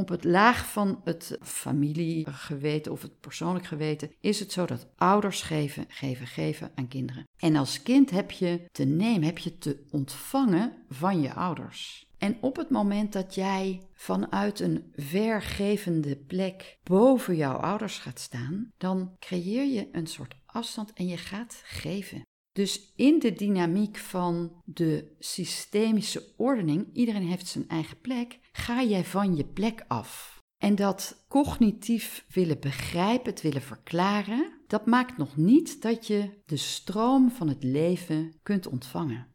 op het laag van het familiegeweten of het persoonlijk geweten is het zo dat ouders geven, geven, geven aan kinderen. En als kind heb je te nemen, heb je te ontvangen van je ouders. En op het moment dat jij vanuit een vergevende plek boven jouw ouders gaat staan, dan creëer je een soort afstand en je gaat geven. Dus in de dynamiek van de systemische ordening, iedereen heeft zijn eigen plek, ga jij van je plek af. En dat cognitief willen begrijpen, het willen verklaren, dat maakt nog niet dat je de stroom van het leven kunt ontvangen.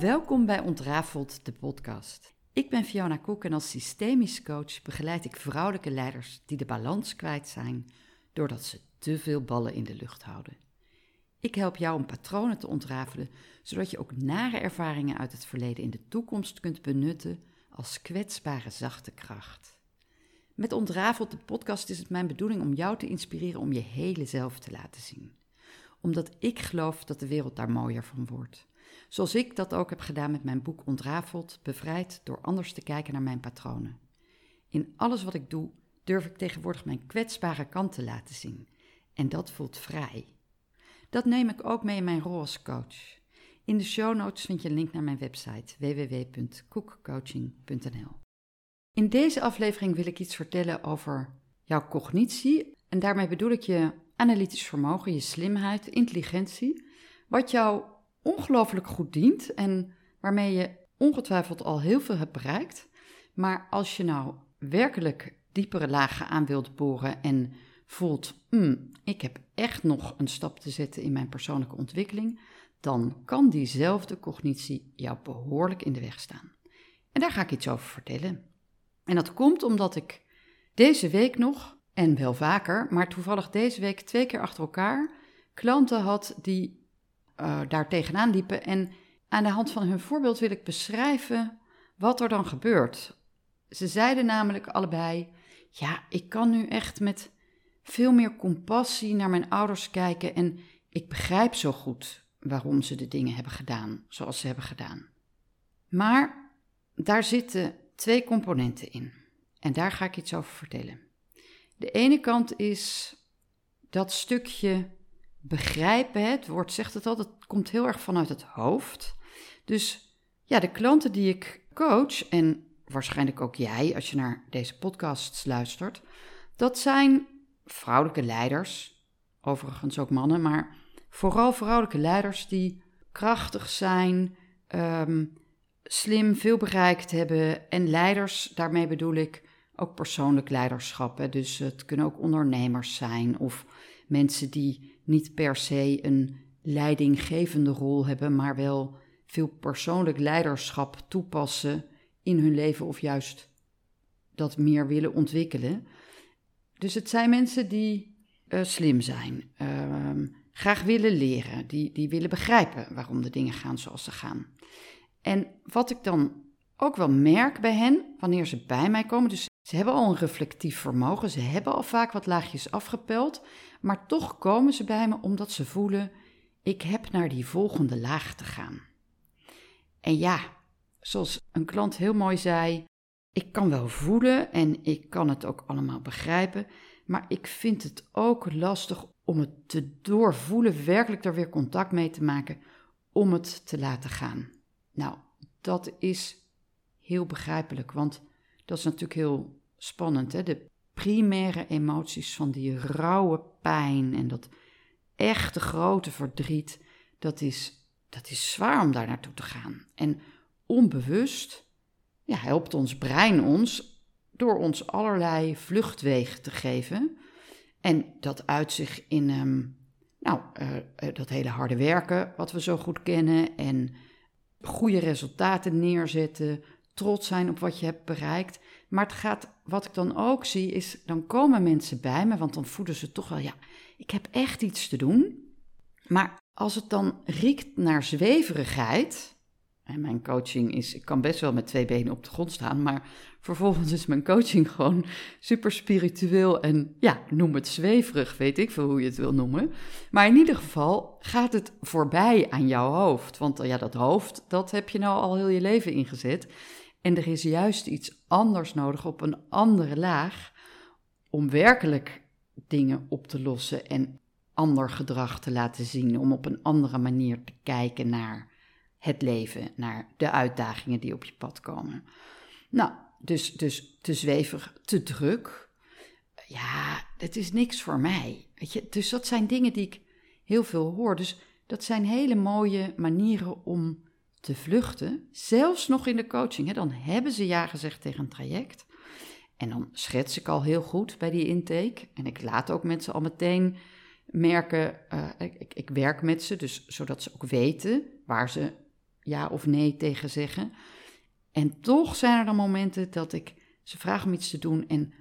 Welkom bij Ontrafeld, de podcast. Ik ben Fiona Koek en als systemisch coach begeleid ik vrouwelijke leiders die de balans kwijt zijn doordat ze te veel ballen in de lucht houden. Ik help jou om patronen te ontrafelen, zodat je ook nare ervaringen uit het verleden in de toekomst kunt benutten als kwetsbare zachte kracht. Met Ontrafeld de podcast is het mijn bedoeling om jou te inspireren om je hele zelf te laten zien. Omdat ik geloof dat de wereld daar mooier van wordt. Zoals ik dat ook heb gedaan met mijn boek Ontrafeld, bevrijd door anders te kijken naar mijn patronen. In alles wat ik doe durf ik tegenwoordig mijn kwetsbare kant te laten zien. En dat voelt vrij. Dat neem ik ook mee in mijn rol als coach. In de show notes vind je een link naar mijn website www.cookcoaching.nl. In deze aflevering wil ik iets vertellen over jouw cognitie. En daarmee bedoel ik je analytisch vermogen, je slimheid, intelligentie. Wat jou ongelooflijk goed dient en waarmee je ongetwijfeld al heel veel hebt bereikt. Maar als je nou werkelijk diepere lagen aan wilt boren en voelt, mm, ik heb echt nog een stap te zetten in mijn persoonlijke ontwikkeling, dan kan diezelfde cognitie jou behoorlijk in de weg staan. En daar ga ik iets over vertellen. En dat komt omdat ik deze week nog, en wel vaker, maar toevallig deze week twee keer achter elkaar, klanten had die uh, daar tegenaan liepen. En aan de hand van hun voorbeeld wil ik beschrijven wat er dan gebeurt. Ze zeiden namelijk allebei: ja, ik kan nu echt met veel meer compassie naar mijn ouders kijken en ik begrijp zo goed waarom ze de dingen hebben gedaan zoals ze hebben gedaan. Maar daar zitten twee componenten in en daar ga ik iets over vertellen. De ene kant is dat stukje begrijpen, het woord zegt het al, dat komt heel erg vanuit het hoofd. Dus ja, de klanten die ik coach en waarschijnlijk ook jij als je naar deze podcasts luistert, dat zijn vrouwelijke leiders, overigens ook mannen, maar vooral vrouwelijke leiders die krachtig zijn, ehm, slim, veel bereikt hebben en leiders, daarmee bedoel ik ook persoonlijk leiderschap. Hè? Dus het kunnen ook ondernemers zijn of mensen die niet per se een leidinggevende rol hebben, maar wel veel persoonlijk leiderschap toepassen in hun leven of juist dat meer willen ontwikkelen. Dus het zijn mensen die uh, slim zijn, uh, graag willen leren, die, die willen begrijpen waarom de dingen gaan zoals ze gaan. En wat ik dan ook wel merk bij hen, wanneer ze bij mij komen, dus ze hebben al een reflectief vermogen, ze hebben al vaak wat laagjes afgepeld, maar toch komen ze bij me omdat ze voelen, ik heb naar die volgende laag te gaan. En ja, zoals een klant heel mooi zei, ik kan wel voelen en ik kan het ook allemaal begrijpen, maar ik vind het ook lastig om het te doorvoelen, werkelijk er weer contact mee te maken, om het te laten gaan. Nou, dat is heel begrijpelijk, want dat is natuurlijk heel spannend. Hè? De primaire emoties van die rauwe pijn en dat echte grote verdriet, dat is, dat is zwaar om daar naartoe te gaan. En onbewust ja, helpt ons brein ons door ons allerlei vluchtwegen te geven. En dat uit zich in um, nou, uh, dat hele harde werken, wat we zo goed kennen, en goede resultaten neerzetten, trots zijn op wat je hebt bereikt. Maar het gaat, wat ik dan ook zie, is dan komen mensen bij me, want dan voelen ze toch wel, ja, ik heb echt iets te doen. Maar als het dan riekt naar zweverigheid, Mijn coaching is, ik kan best wel met twee benen op de grond staan, maar vervolgens is mijn coaching gewoon super spiritueel en ja, noem het zweverig, weet ik veel hoe je het wil noemen. Maar in ieder geval gaat het voorbij aan jouw hoofd, want ja, dat hoofd, dat heb je nou al heel je leven ingezet. En er is juist iets anders nodig op een andere laag om werkelijk dingen op te lossen en ander gedrag te laten zien, om op een andere manier te kijken naar het leven, naar de uitdagingen die op je pad komen. Nou, dus, dus te zwevig, te druk. Ja, het is niks voor mij. Weet je? Dus dat zijn dingen die ik heel veel hoor. Dus dat zijn hele mooie manieren om te vluchten. Zelfs nog in de coaching. Hè? Dan hebben ze ja gezegd tegen een traject. En dan schets ik al heel goed bij die intake. En ik laat ook mensen al meteen merken, uh, ik, ik, werk met ze, dus zodat ze ook weten waar ze ja of nee tegen zeggen. En toch zijn er dan momenten dat ik ze vraag om iets te doen en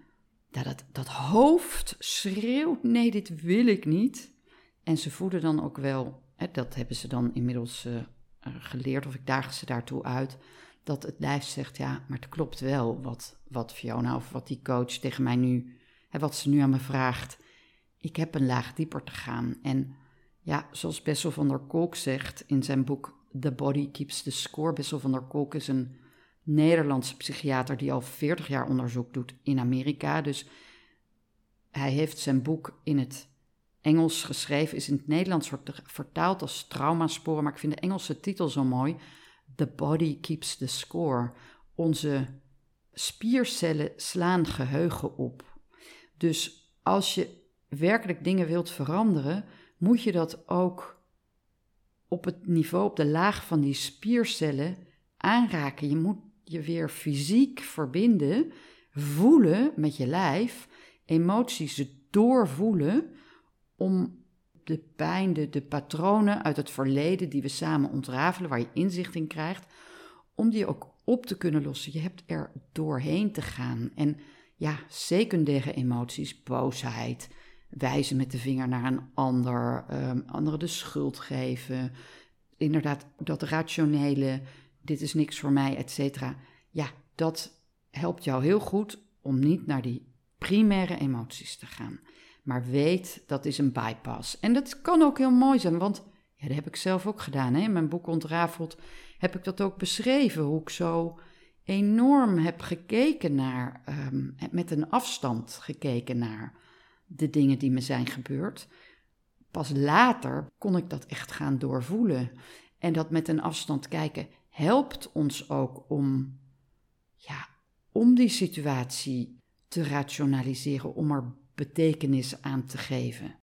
dat, dat, dat hoofd schreeuwt: nee, dit wil ik niet. En ze voelen dan ook wel, hè, dat hebben ze dan inmiddels uh, geleerd, of ik daag ze daartoe uit, dat het lijf zegt: ja, maar het klopt wel wat, wat Fiona of wat die coach tegen mij nu, hè, wat ze nu aan me vraagt. Ik heb een laag dieper te gaan. En ja, zoals Bessel van der Kolk zegt in zijn boek The Body Keeps the Score. Bessel van der Kolk is een Nederlandse psychiater die al 40 jaar onderzoek doet in Amerika. Dus hij heeft zijn boek in het Engels geschreven, is in het Nederlands vertaald als traumasporen, maar ik vind de Engelse titel zo mooi. The Body Keeps the Score. Onze spiercellen slaan geheugen op. Dus als je werkelijk dingen wilt veranderen, moet je dat ook op het niveau, op de laag van die spiercellen aanraken. Je moet je weer fysiek verbinden, voelen met je lijf, emoties doorvoelen om de pijn, de, de patronen uit het verleden die we samen ontrafelen, waar je inzicht in krijgt, om die ook op te kunnen lossen. Je hebt er doorheen te gaan. En ja, secundaire emoties, boosheid, wijzen met de vinger naar een ander, um, anderen de schuld geven. Inderdaad, dat rationele, dit is niks voor mij, et cetera. Ja, dat helpt jou heel goed om niet naar die primaire emoties te gaan. Maar weet, dat is een bypass. En dat kan ook heel mooi zijn, want ja, dat heb ik zelf ook gedaan. Hè? In mijn boek Ontrafeld heb ik dat ook beschreven, hoe ik zo enorm heb gekeken naar, um, met een afstand gekeken naar de dingen die me zijn gebeurd. Pas later kon ik dat echt gaan doorvoelen. En dat met een afstand kijken helpt ons ook om, ja, om die situatie te rationaliseren, om er betekenis aan te geven.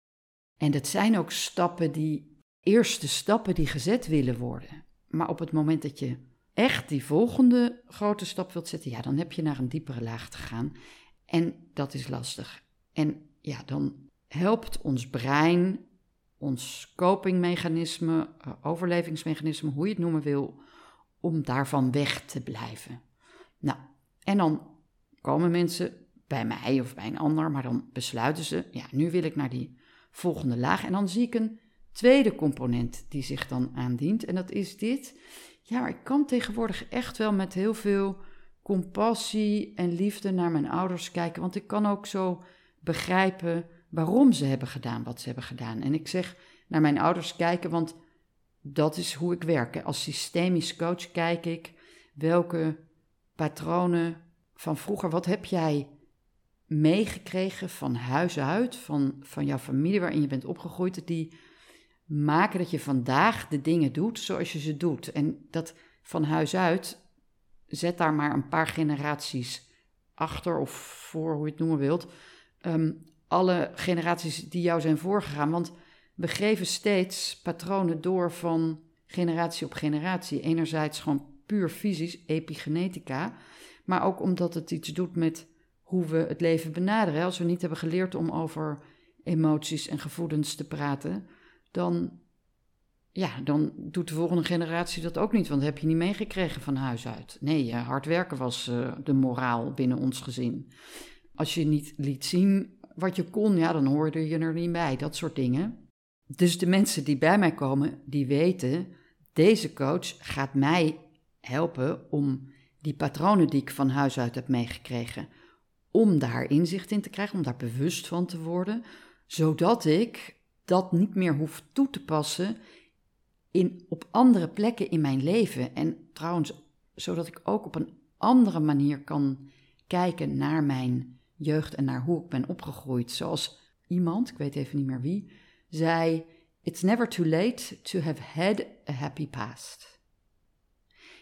En dat zijn ook stappen die, eerste stappen die gezet willen worden. Maar op het moment dat je echt die volgende grote stap wilt zetten, ja, dan heb je naar een diepere laag te gaan. En dat is lastig. En ja, dan helpt ons brein, ons copingmechanisme, eh, overlevingsmechanisme, hoe je het noemen wil, om daarvan weg te blijven. Nou, en dan komen mensen bij mij of bij een ander, maar dan besluiten ze, ja, nu wil ik naar die volgende laag. En dan zie ik een tweede component die zich dan aandient. En dat is dit. Ja, ik kan tegenwoordig echt wel met heel veel compassie en liefde naar mijn ouders kijken. Want ik kan ook zo begrijpen waarom ze hebben gedaan wat ze hebben gedaan. En ik zeg naar mijn ouders kijken, want dat is hoe ik werk. Als systemisch coach kijk ik welke patronen van vroeger, wat heb jij meegekregen van huis uit, van, van jouw familie waarin je bent opgegroeid, die maken dat je vandaag de dingen doet zoals je ze doet. En dat van huis uit, zet daar maar een paar generaties achter of voor, hoe je het noemen wilt, Ehm, alle generaties die jou zijn voorgegaan. Want we geven steeds patronen door van generatie op generatie. Enerzijds gewoon puur fysisch, epigenetica. Maar ook omdat het iets doet met hoe we het leven benaderen. Als we niet hebben geleerd om over emoties en gevoelens te praten, dan, ja, dan doet de volgende generatie dat ook niet. Want dat heb je niet meegekregen van huis uit. Nee, hard werken was uh, de moraal binnen ons gezin. Als je niet liet zien wat je kon, ja, dan hoorde je er niet bij. Dat soort dingen. Dus de mensen die bij mij komen, die weten, deze coach gaat mij helpen om die patronen die ik van huis uit heb meegekregen, om daar inzicht in te krijgen, om daar bewust van te worden, zodat ik dat niet meer hoef toe te passen in, op andere plekken in mijn leven. En trouwens, zodat ik ook op een andere manier kan kijken naar mijn jeugd en naar hoe ik ben opgegroeid. Zoals iemand, ik weet even niet meer wie, zei: It's never too late to have had a happy past.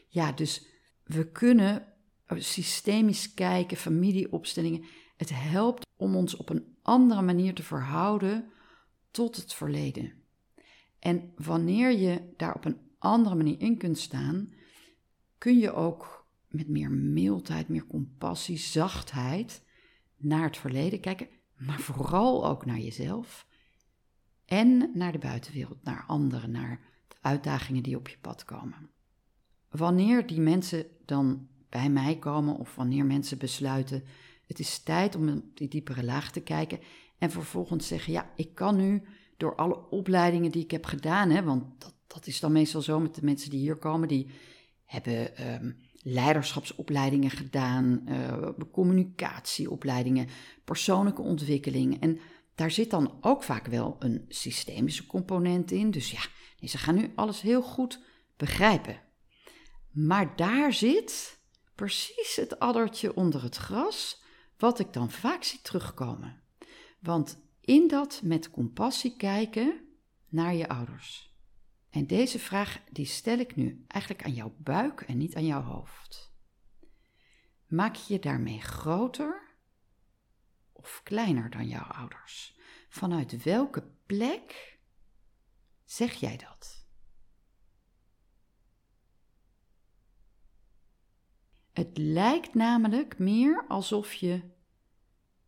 Ja, dus we kunnen systemisch kijken, familieopstellingen. Het helpt om ons op een andere manier te verhouden tot het verleden. En wanneer je daar op een andere manier in kunt staan, kun je ook met meer mildheid, meer compassie, zachtheid naar het verleden kijken, maar vooral ook naar jezelf en naar de buitenwereld, naar anderen, naar de uitdagingen die op je pad komen. Wanneer die mensen dan bij mij komen of wanneer mensen besluiten, het is tijd om op die diepere laag te kijken en vervolgens zeggen, ja, ik kan nu door alle opleidingen die ik heb gedaan, hè, want dat, dat is dan meestal zo met de mensen die hier komen, die hebben ehm, leiderschapsopleidingen gedaan, uh, communicatieopleidingen, persoonlijke ontwikkeling. En daar zit dan ook vaak wel een systemische component in. Dus ja, ze gaan nu alles heel goed begrijpen. Maar daar zit precies het addertje onder het gras, wat ik dan vaak zie terugkomen. Want in dat met compassie kijken naar je ouders. En deze vraag die stel ik nu eigenlijk aan jouw buik en niet aan jouw hoofd. Maak je je daarmee groter of kleiner dan jouw ouders? Vanuit welke plek zeg jij dat? Het lijkt namelijk meer alsof je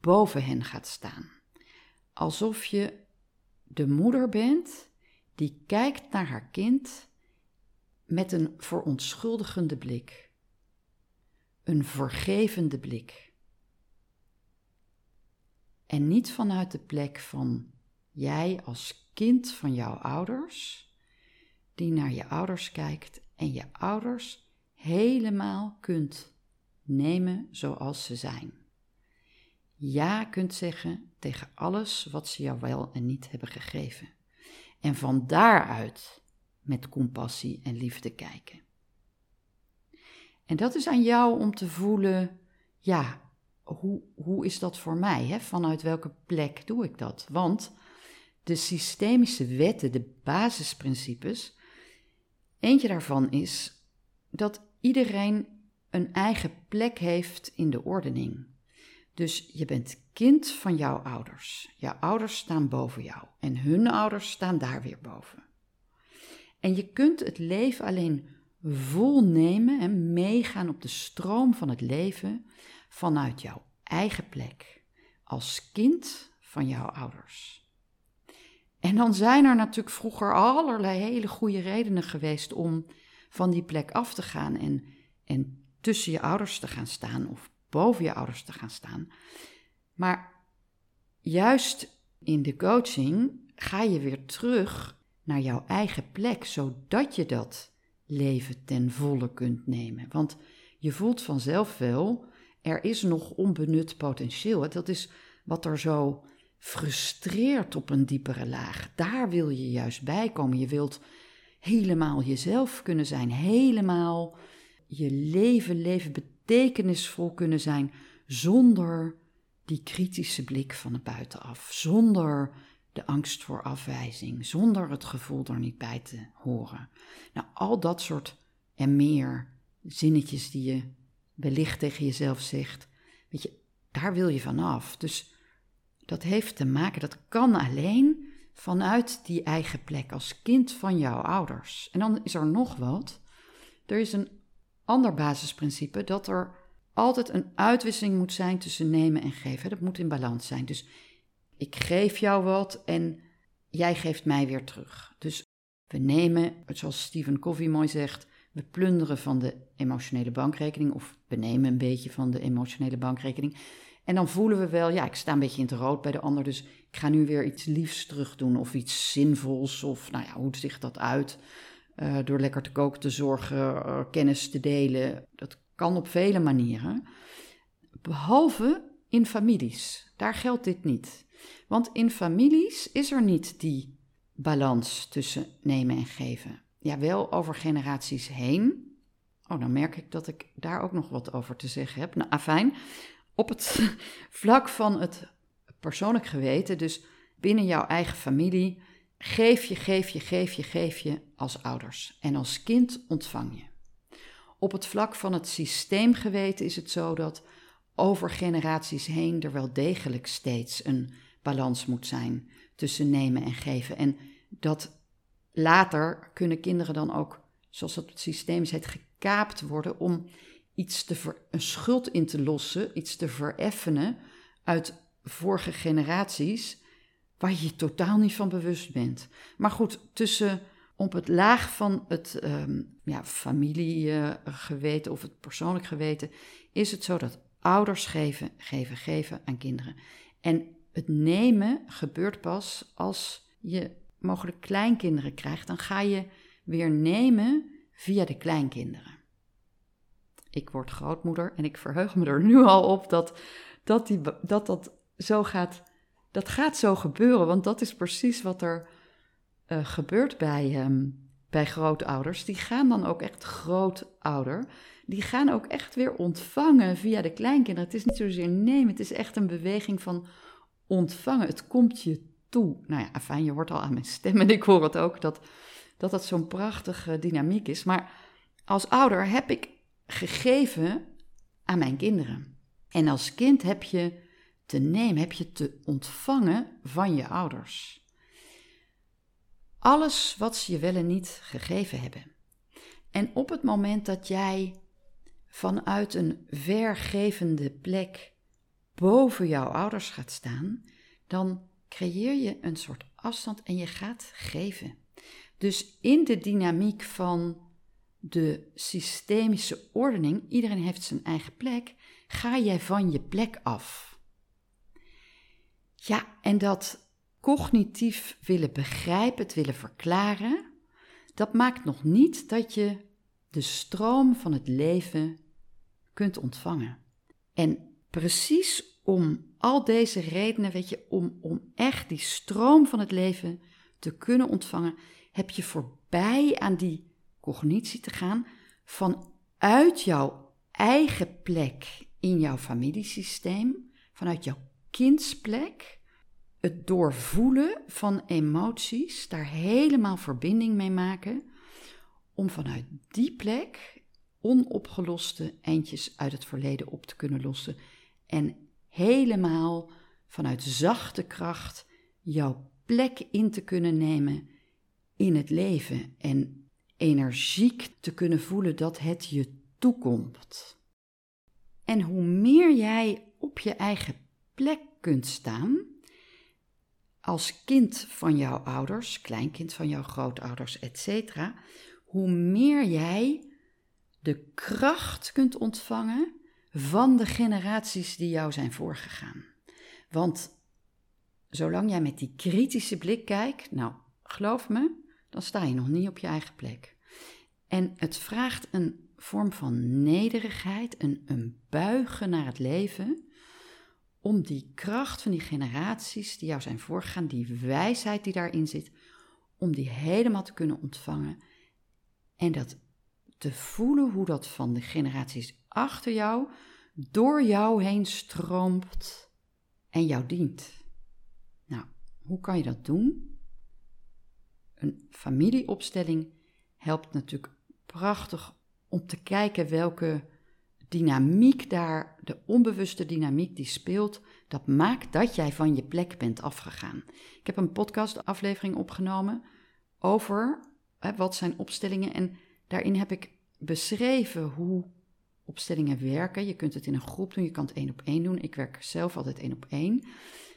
boven hen gaat staan. Alsof je de moeder bent die kijkt naar haar kind met een verontschuldigende blik, een vergevende blik. En niet vanuit de plek van jij als kind van jouw ouders, die naar je ouders kijkt en je ouders helemaal kunt nemen zoals ze zijn. Ja kunt zeggen tegen alles wat ze jou wel en niet hebben gegeven. En van daaruit met compassie en liefde kijken. En dat is aan jou om te voelen, ja, hoe, hoe is dat voor mij? Hè? Vanuit welke plek doe ik dat? Want de systemische wetten, de basisprincipes, eentje daarvan is dat iedereen een eigen plek heeft in de ordening. Dus je bent kind van jouw ouders. Jouw ouders staan boven jou en hun ouders staan daar weer boven. En je kunt het leven alleen volnemen en meegaan op de stroom van het leven vanuit jouw eigen plek, als kind van jouw ouders. En dan zijn er natuurlijk vroeger allerlei hele goede redenen geweest om van die plek af te gaan en, en tussen je ouders te gaan staan of boven je ouders te gaan staan. Maar juist in de coaching ga je weer terug naar jouw eigen plek, zodat je dat leven ten volle kunt nemen. Want je voelt vanzelf wel, er is nog onbenut potentieel. Dat is wat er zo frustreert op een diepere laag. Daar wil je juist bij komen. Je wilt helemaal jezelf kunnen zijn, helemaal je leven leven betekenisvol kunnen zijn zonder die kritische blik van de buitenaf, zonder de angst voor afwijzing, zonder het gevoel er niet bij te horen. Nou, al dat soort en meer zinnetjes die je wellicht tegen jezelf zegt, weet je, daar wil je vanaf. Dus dat heeft te maken, dat kan alleen vanuit die eigen plek als kind van jouw ouders. En dan is er nog wat. Er is een ander basisprincipe dat er altijd een uitwisseling moet zijn tussen nemen en geven. Dat moet in balans zijn. Dus ik geef jou wat en jij geeft mij weer terug. Dus we nemen, zoals Stephen Covey mooi zegt, we plunderen van de emotionele bankrekening of we nemen een beetje van de emotionele bankrekening. En dan voelen we wel, ja, ik sta een beetje in het rood bij de ander, dus ik ga nu weer iets liefs terug doen of iets zinvols of nou ja, hoe ziet dat uit? Uh, door lekker te koken te zorgen, uh, kennis te delen. Dat kan op vele manieren. Behalve in families. Daar geldt dit niet. Want in families is er niet die balans tussen nemen en geven. Ja, wel over generaties heen. Oh, dan merk ik dat ik daar ook nog wat over te zeggen heb. Nou, afijn. Op het vlak van het persoonlijk geweten, dus binnen jouw eigen familie, geef je, geef je, geef je, geef je als ouders. En als kind ontvang je. Op het vlak van het systeemgeweten is het zo dat over generaties heen er wel degelijk steeds een balans moet zijn tussen nemen en geven. En dat later kunnen kinderen dan ook, zoals dat het systeem zegt, gekaapt worden om iets te een schuld in te lossen, iets te vereffenen uit vorige generaties waar je je totaal niet van bewust bent. Maar goed, tussen op het laag van het um, ja, familiegeweten of het persoonlijk geweten is het zo dat ouders geven, geven, geven aan kinderen. En het nemen gebeurt pas als je mogelijk kleinkinderen krijgt. Dan ga je weer nemen via de kleinkinderen. Ik word grootmoeder en ik verheug me er nu al op dat dat, die, dat, dat zo gaat. Dat gaat zo gebeuren, want dat is precies wat er uh, gebeurt bij, um, bij grootouders. Die gaan dan ook echt grootouder. Die gaan ook echt weer ontvangen via de kleinkinderen. Het is niet zozeer nemen, het is echt een beweging van ontvangen. Het komt je toe. Nou ja, fijn, je hoort al aan mijn stem en ik hoor het ook dat dat, dat zo'n prachtige dynamiek is. Maar als ouder heb ik gegeven aan mijn kinderen. En als kind heb je te nemen, heb je te ontvangen van je ouders. Alles wat ze je wel en niet gegeven hebben. En op het moment dat jij vanuit een vergevende plek boven jouw ouders gaat staan, dan creëer je een soort afstand en je gaat geven. Dus in de dynamiek van de systemische ordening, iedereen heeft zijn eigen plek, ga jij van je plek af. Ja, en dat cognitief willen begrijpen, het willen verklaren, dat maakt nog niet dat je de stroom van het leven kunt ontvangen. En precies om al deze redenen, weet je, om, om echt die stroom van het leven te kunnen ontvangen, heb je voorbij aan die cognitie te gaan vanuit jouw eigen plek in jouw familiesysteem, vanuit jouw kindsplek, het doorvoelen van emoties, daar helemaal verbinding mee maken, om vanuit die plek onopgeloste eindjes uit het verleden op te kunnen lossen en helemaal vanuit zachte kracht jouw plek in te kunnen nemen in het leven en energiek te kunnen voelen dat het je toekomt. En hoe meer jij op je eigen plek kunt staan, als kind van jouw ouders, kleinkind van jouw grootouders, etc., hoe meer jij de kracht kunt ontvangen van de generaties die jou zijn voorgegaan. Want zolang jij met die kritische blik kijkt, nou, geloof me, dan sta je nog niet op je eigen plek. En het vraagt een vorm van nederigheid, een, een buigen naar het leven, om die kracht van die generaties die jou zijn voorgegaan, die wijsheid die daarin zit, om die helemaal te kunnen ontvangen en dat te voelen hoe dat van de generaties achter jou door jou heen stroomt en jou dient. Nou, hoe kan je dat doen? Een familieopstelling helpt natuurlijk prachtig om te kijken welke dynamiek daar, de onbewuste dynamiek die speelt, dat maakt dat jij van je plek bent afgegaan. Ik heb een podcastaflevering opgenomen over hè, wat zijn opstellingen en daarin heb ik beschreven hoe opstellingen werken. Je kunt het in een groep doen, je kan het één op één doen. Ik werk zelf altijd één op één.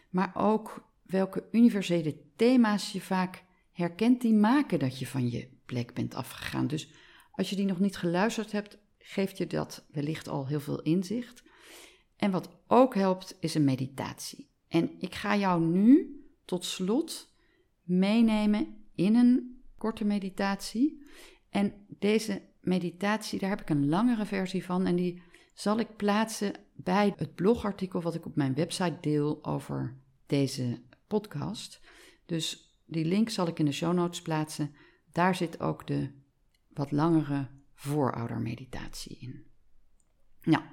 Maar ook welke universele thema's je vaak herkent, die maken dat je van je plek bent afgegaan. Dus als je die nog niet geluisterd hebt, geeft je dat wellicht al heel veel inzicht. En wat ook helpt, is een meditatie. En ik ga jou nu tot slot meenemen in een korte meditatie. En deze meditatie, daar heb ik een langere versie van en die zal ik plaatsen bij het blogartikel wat ik op mijn website deel over deze podcast. Dus die link zal ik in de show notes plaatsen. Daar zit ook de wat langere vooroudermeditatie in. Nou,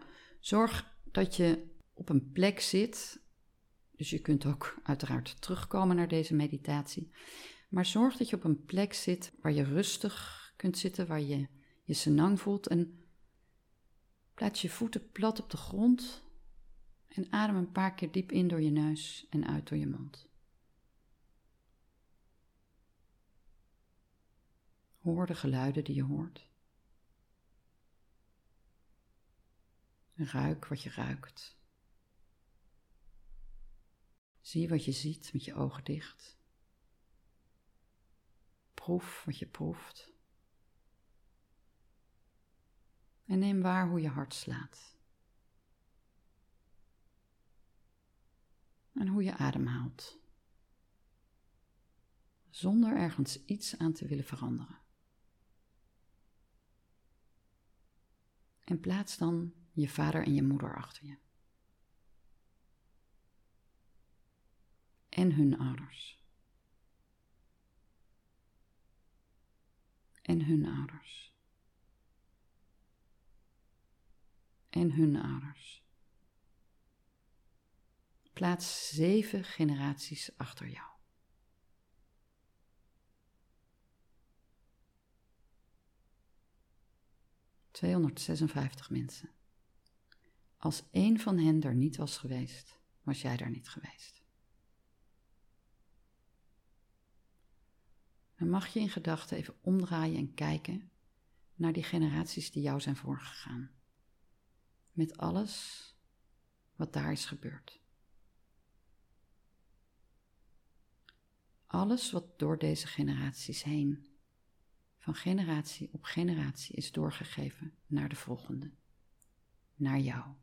zorg dat je op een plek zit. Dus je kunt ook uiteraard terugkomen naar deze meditatie. Maar zorg dat je op een plek zit waar je rustig kunt zitten, waar je je senang voelt. En plaats je voeten plat op de grond. En adem een paar keer diep in door je neus en uit door je mond. Hoor de geluiden die je hoort. Ruik wat je ruikt. Zie wat je ziet met je ogen dicht. Proef wat je proeft. En neem waar hoe je hart slaat. En hoe je ademhaalt. Zonder ergens iets aan te willen veranderen. En plaats dan je vader en je moeder achter je. En hun ouders. En hun ouders. En hun ouders. Plaats zeven generaties achter jou. 256 mensen. Als één van hen er niet was geweest, was jij daar niet geweest. Dan mag je in gedachten even omdraaien en kijken naar die generaties die jou zijn voorgegaan. Met alles wat daar is gebeurd. Alles wat door deze generaties heen van generatie op generatie is doorgegeven naar de volgende, naar jou.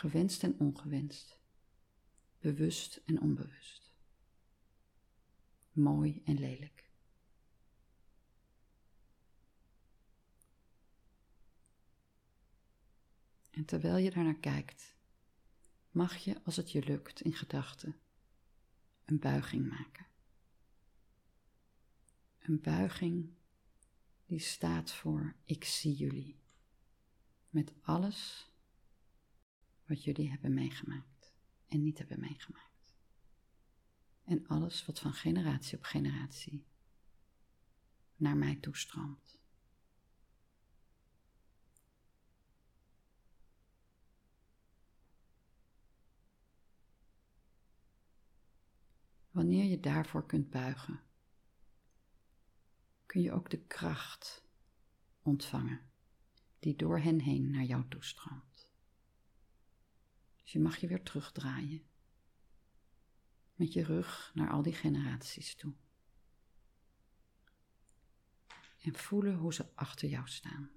Gewenst en ongewenst, bewust en onbewust, mooi en lelijk. En terwijl je daarnaar kijkt, mag je, als het je lukt in gedachten, een buiging maken. Een buiging die staat voor ik zie jullie. Met alles wat jullie hebben meegemaakt en niet hebben meegemaakt. En alles wat van generatie op generatie naar mij toestroomt. Wanneer je daarvoor kunt buigen, kun je ook de kracht ontvangen die door hen heen naar jou toestroomt. Dus je mag je weer terugdraaien met je rug naar al die generaties toe. En voelen hoe ze achter jou staan.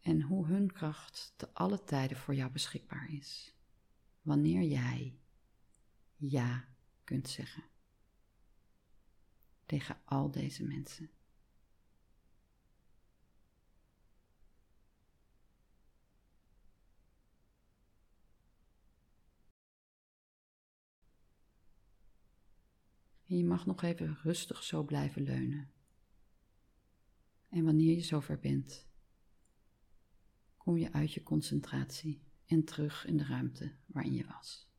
En hoe hun kracht te alle tijden voor jou beschikbaar is. Wanneer jij ja kunt zeggen tegen al deze mensen. En je mag nog even rustig zo blijven leunen. En wanneer je zover bent, kom je uit je concentratie en terug in de ruimte waarin je was.